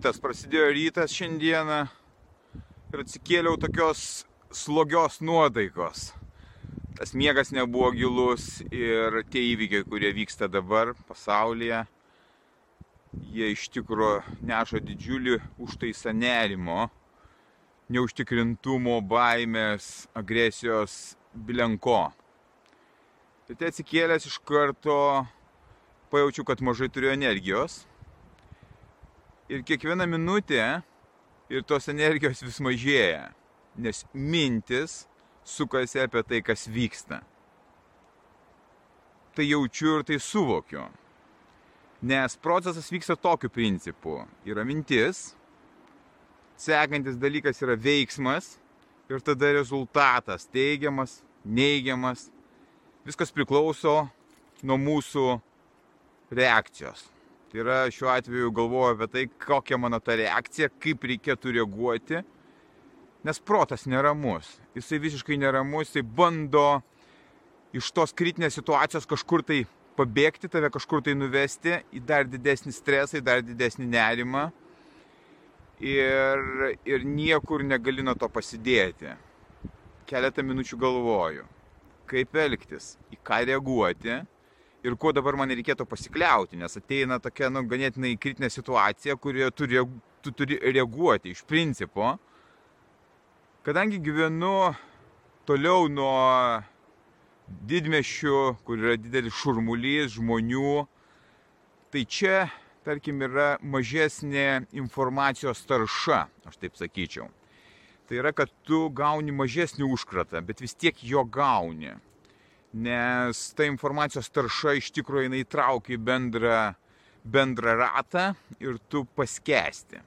Rytas, prasidėjo rytas šiandieną ir atsikėliau tokios slogios nuotaikos. Tas miegas nebuvo gilus ir tie įvykiai, kurie vyksta dabar pasaulyje, jie iš tikrųjų neša didžiulį užtaisą nerimo, neužtikrintumo, baimės, agresijos, bilenko. Tai atsikėlęs iš karto pajaučiu, kad mažai turiu energijos ir kiekviena minutė ir tos energijos vis mažėja, nes mintis sukasi apie tai, kas vyksta. Tai jaučiu ir tai suvokiu. Nes procesas vyksta tokiu principu. Yra mintis, sekantis dalykas yra veiksmas ir tada rezultatas teigiamas, neigiamas. Viskas priklauso nuo mūsų reakcijos. Tai yra šiuo atveju galvoju apie tai, kokia mano ta reakcija, kaip reikėtų reaguoti. Nes protas neramus. Jisai visiškai neramus, jisai bando iš tos kritinės situacijos kažkur tai pabėgti, tave kažkur tai nuvesti į dar didesnį stresą, į dar didesnį nerimą. Ir, ir niekur negali nuo to pasidėti. Keletą minučių galvoju, kaip elgtis, į ką reaguoti ir kuo dabar man reikėtų pasikliauti, nes ateina tokia, nu, ganėtinai kritinė situacija, kurioje tu, tu turi reaguoti iš principo. Kadangi gyvenu toliau nuo didmešių, kur yra didelis šurmulys žmonių, tai čia, tarkim, yra mažesnė informacijos tarša, aš taip sakyčiau. Tai yra, kad tu gauni mažesnį užkratą, bet vis tiek jo gauni nes ta informacijos tarša iš tikrųjų jinai traukia į bendrą, bendrą ratą ir tu paskesti.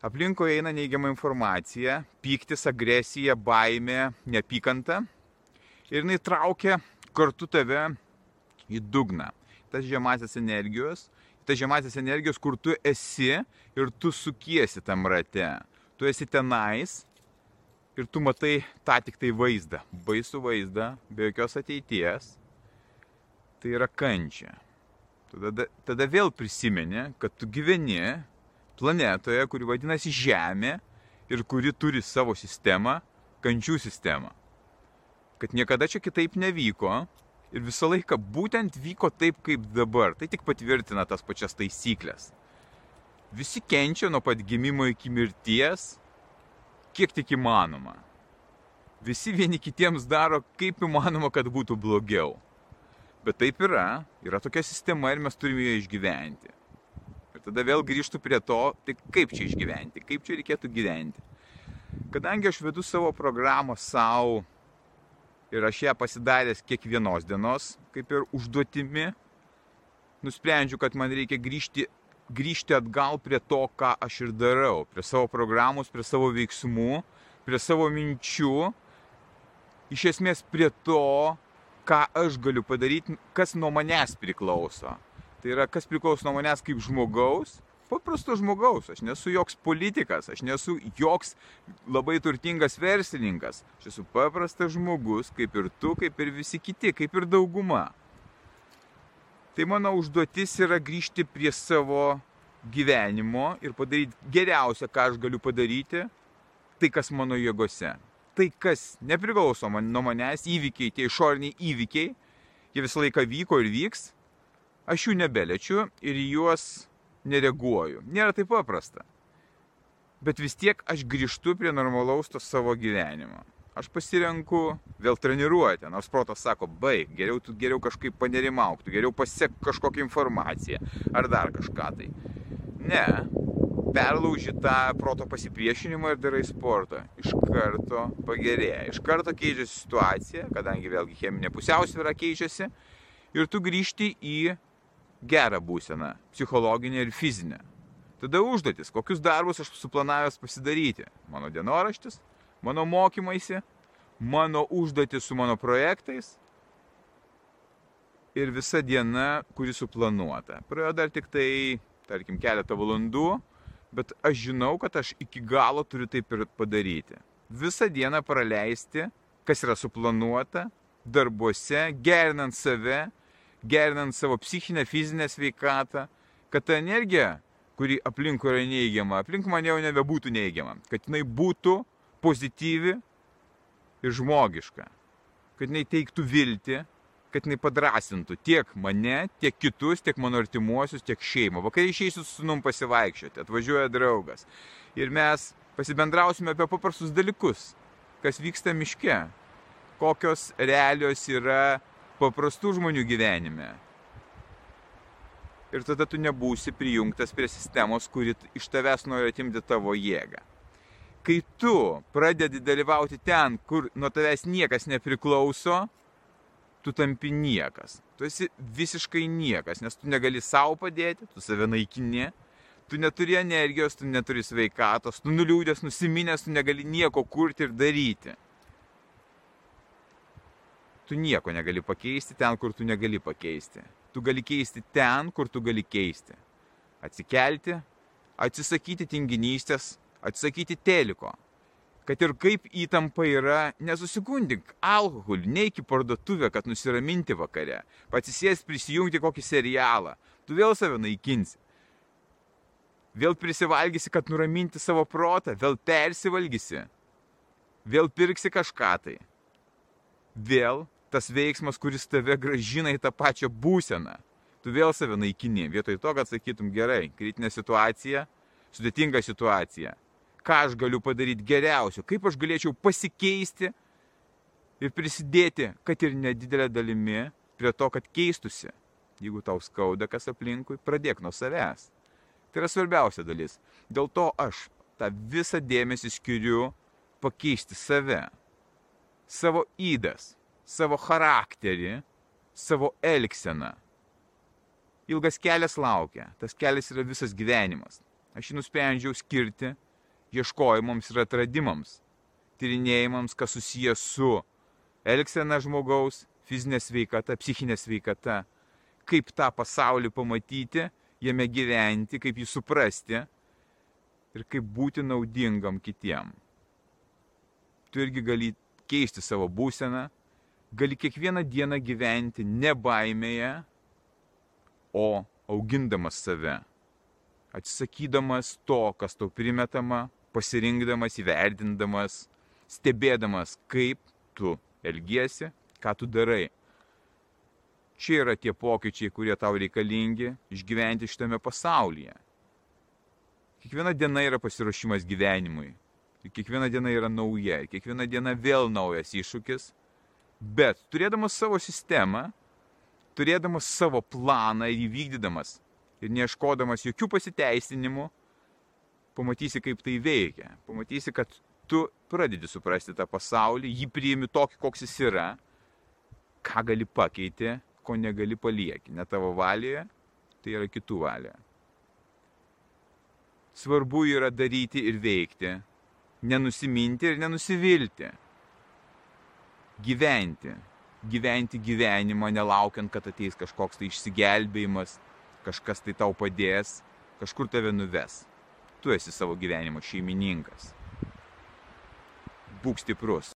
Aplinkoje eina neigiama informacija, pyktis, agresija, baimė, neapykanta ir jinai traukia kartu tave į dugną. Tas žemasias energijos, tas žemasias energijos, kur tu esi ir tu sukiesi tam rate. Tu esi tenais ir tu matai tą tik tai vaizdą, baisų vaizdą, be jokios ateities, tai yra kančia. Tada, tada vėl prisimeni, kad tu gyveni planetoje, kuri vadinasi Žemė ir kuri turi savo sistemą, kančių sistemą. Kad niekada čia kitaip nevyko ir visą laiką būtent vyko taip, kaip dabar. Tai tik patvirtina tas pačias taisyklės. Visi kenčia nuo pat gimimo iki mirties kiek tik įmanoma. Visi vieni kitiems daro kaip įmanoma, kad būtų blogiau. Bet taip yra, yra tokia sistema ir mes turime ją išgyventi. Ir tada vėl grįžtų prie to, tai kaip čia išgyventi, kaip čia reikėtų gyventi. Kadangi aš vedu savo programą savo ir aš ją pasidaręs kiekvienos dienos, kaip ir užduotimi, nusprendžiu, kad man reikia grįžti grįžti atgal prie to, ką aš ir darau, prie savo programos, prie savo veiksmų, prie savo minčių, iš esmės prie to, ką aš galiu padaryti, kas nuo manęs priklauso. Tai yra, kas priklauso nuo manęs kaip žmogaus, paprasto žmogaus. Aš nesu joks politikas, aš nesu joks labai turtingas verslininkas. Aš esu paprastas žmogus, kaip ir tu, kaip ir visi kiti, kaip ir dauguma. Tai mano užduotis yra grįžti prie savo gyvenimo ir padaryti geriausia, ką aš galiu padaryti, tai kas mano jėgose. Tai kas nepriklauso man, nuo manęs, įvykiai, tie išoriniai įvykiai, jie visą laiką vyko ir vyks, aš jų nebelečiu ir juos nereaguoju. Nėra taip paprasta. Bet vis tiek aš grįžtu prie normalaus to savo gyvenimo aš pasirenku vėl treniruotę, nors protas sako, baig, geriau tu geriau kažkaip panerimauk, tu geriau pasiek kažkokią informaciją ar dar kažką tai. Ne, perlauži tą proto pasipriešinimą ir darai sportą. Iš karto pagerėja, iš karto keičiasi situacija, kadangi vėlgi cheminė pusiausvėra keičiasi ir tu grįžti į gerą būseną, psichologinę ir fizinę. Tada užduotis, kokius darbus aš suplanavęs pasidaryti. Mano dienoraštis, mano mokymaisi, mano užduotis su mano projektais ir visa diena, kuri suplanuota. Praėjo dar tik tai, tarkim, keletą valandų, bet aš žinau, kad aš iki galo turiu taip ir padaryti. Visą dieną praleisti, kas yra suplanuota, darbuose, gerinant save, gerinant savo psichinę, fizinę sveikatą, kad ta energija, kuri aplinkui yra neigiama, aplink mane jau nebebūtų neigiama, kad jinai būtų pozityvi ir žmogiška, kad jinai teiktų viltį, kad jinai padrasintų tiek mane, tiek kitus, tiek mano artimuosius, tiek šeimą. Vakariai išeisiu su sunum pasivaikščioti, atvažiuoja draugas. Ir mes pasibendrausime apie paprastus dalykus, kas vyksta miške, kokios realios yra paprastų žmonių gyvenime. Ir tada tu nebūsi prijungtas prie sistemos, kuri iš tavęs nori atimti tavo jėgą. Kai tu pradedi dalyvauti ten, kur nuo tavęs niekas nepriklauso, tu tampi niekas. Tu esi visiškai niekas, nes tu negali savo padėti, tu save naikini, tu neturi energijos, tu neturi sveikatos, tu nuliūdęs, nusiminęs, tu negali nieko kurti ir daryti. Tu nieko negali pakeisti ten, kur tu negali pakeisti. Tu gali keisti ten, kur tu gali keisti. Atsikelti, atsisakyti tinginystės, atsisakyti teliko, kad ir kaip įtampa yra, nesusigundink alkoholį, neik į parduotuvę, kad nusiraminti vakare, patsisės prisijungti kokį serialą, tu vėl save naikinsi. Vėl prisivalgysi, kad nuraminti savo protą, vėl persivalgysi, vėl pirksi kažką tai. Vėl tas veiksmas, kuris tave gražina į tą pačią būseną. Tu vėl save naikini, vietoj to, kad sakytum gerai, kritinė situacija, sudėtinga situacija ką aš galiu padaryti geriausio, kaip aš galėčiau pasikeisti ir prisidėti, kad ir nedidelė dalimi, prie to, kad keistusi. Jeigu tau skauda kas aplinkui, pradėk nuo savęs. Tai yra svarbiausia dalis. Dėl to aš tą visą dėmesį skiriu pakeisti save. Savo įdas, savo charakterį, savo elgseną. Ilgas kelias laukia, tas kelias yra visas gyvenimas. Aš jį nusprendžiau skirti ieškojimams ir atradimams, tyrinėjimams, kas susijęs su elgsena žmogaus, fizinė sveikata, psichinė sveikata, kaip tą pasaulį pamatyti, jame gyventi, kaip jį suprasti ir kaip būti naudingam kitiem. Tu irgi gali keisti savo būseną, gali kiekvieną dieną gyventi ne baimėje, o augindamas save, atsisakydamas to, kas tau primetama, pasirinkdamas, įvertindamas, stebėdamas, kaip tu elgiesi, ką tu darai. Čia yra tie pokyčiai, kurie tau reikalingi išgyventi šitame pasaulyje. Kiekviena diena yra pasiruošimas gyvenimui. Ir kiekviena diena yra nauja. Ir kiekviena diena vėl naujas iššūkis. Bet turėdamas savo sistemą, turėdamas savo planą ir įvykdydamas ir neieškodamas jokių pasiteisinimų, pamatysi, kaip tai veikia. Pamatysi, kad tu pradedi suprasti tą pasaulį, jį priimi tokį, koks jis yra, ką gali pakeiti, ko negali palieki. Ne tavo valioje, tai yra kitų valioje. Svarbu yra daryti ir veikti, nenusiminti ir nenusivilti. Gyventi. Gyventi gyvenimą, nelaukiant, kad ateis kažkoks tai išsigelbėjimas, kažkas tai tau padės, kažkur tave nuves tu esi savo gyvenimo šeimininkas. Būk stiprus.